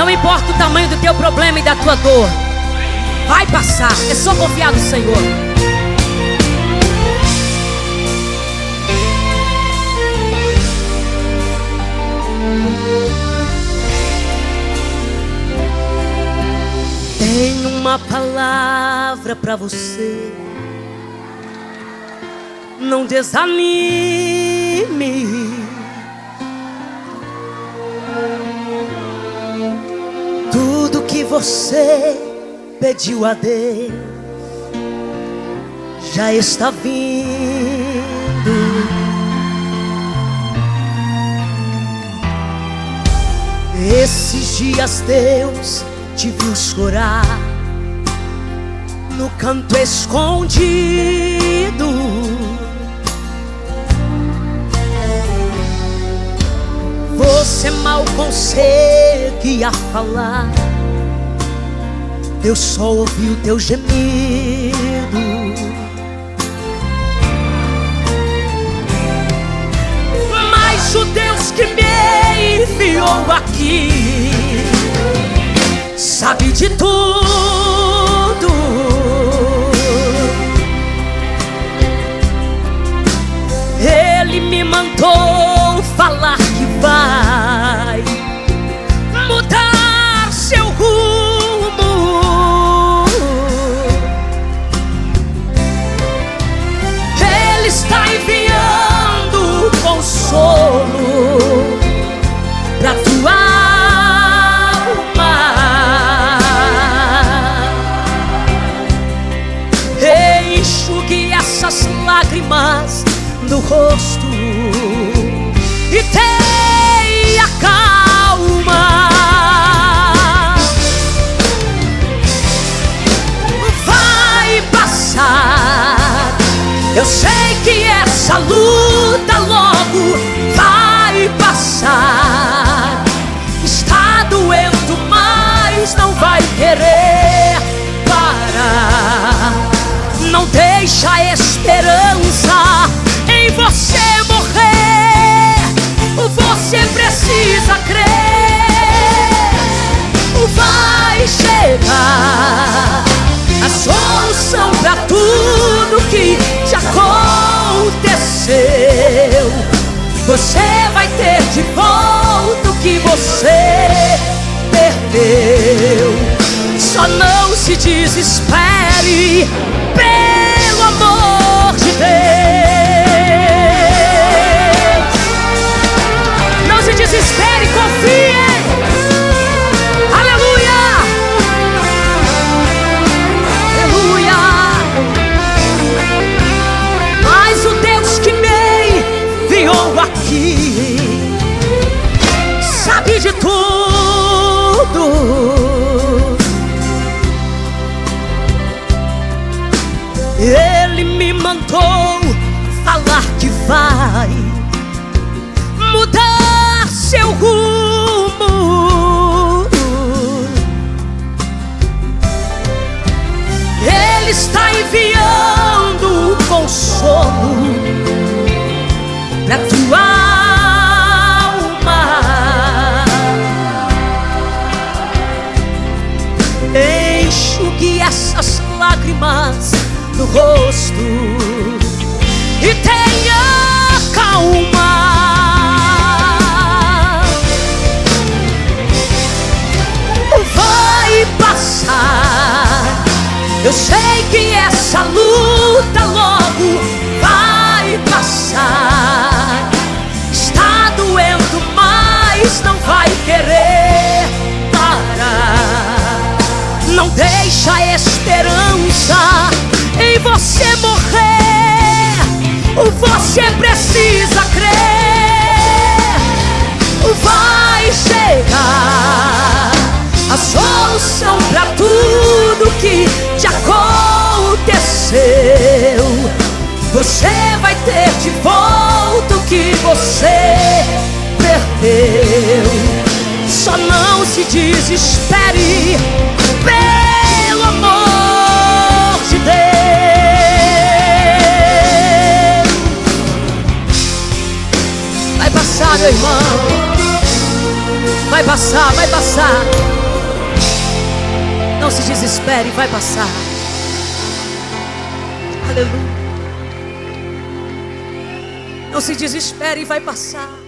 Não importa o tamanho do teu problema e da tua dor. Vai passar. É só confiar no Senhor. Tenho uma palavra para você. Não desanime. Você pediu a Deus já está vindo. Esses dias Deus te viu chorar no canto escondido. Você mal conseguia falar, Deus só ouviu teu gemido. Mas o Deus que me enviou aqui sabe de tudo. Lágrimas do rosto e tenha calma. Vai passar. Eu sei que essa luta logo vai passar. Está doendo, mas não vai querer parar. Não deixa a esperança em você morrer. Você precisa crer. Vai chegar a solução para tudo que te aconteceu. Você vai ter de volta o que você perdeu. Só não se desespere, de tudo. Ele me mandou falar que vai mudar seu rumo. Ele está enviando consolo para tua você morrer. Você precisa crer. Vai chegar a solução para tudo que te aconteceu. Você vai ter de volta o que você perdeu. Só não se desespere, meu irmão. vai passar, vai passar. Não se desespere, vai passar. Aleluia. Não se desespere, vai passar.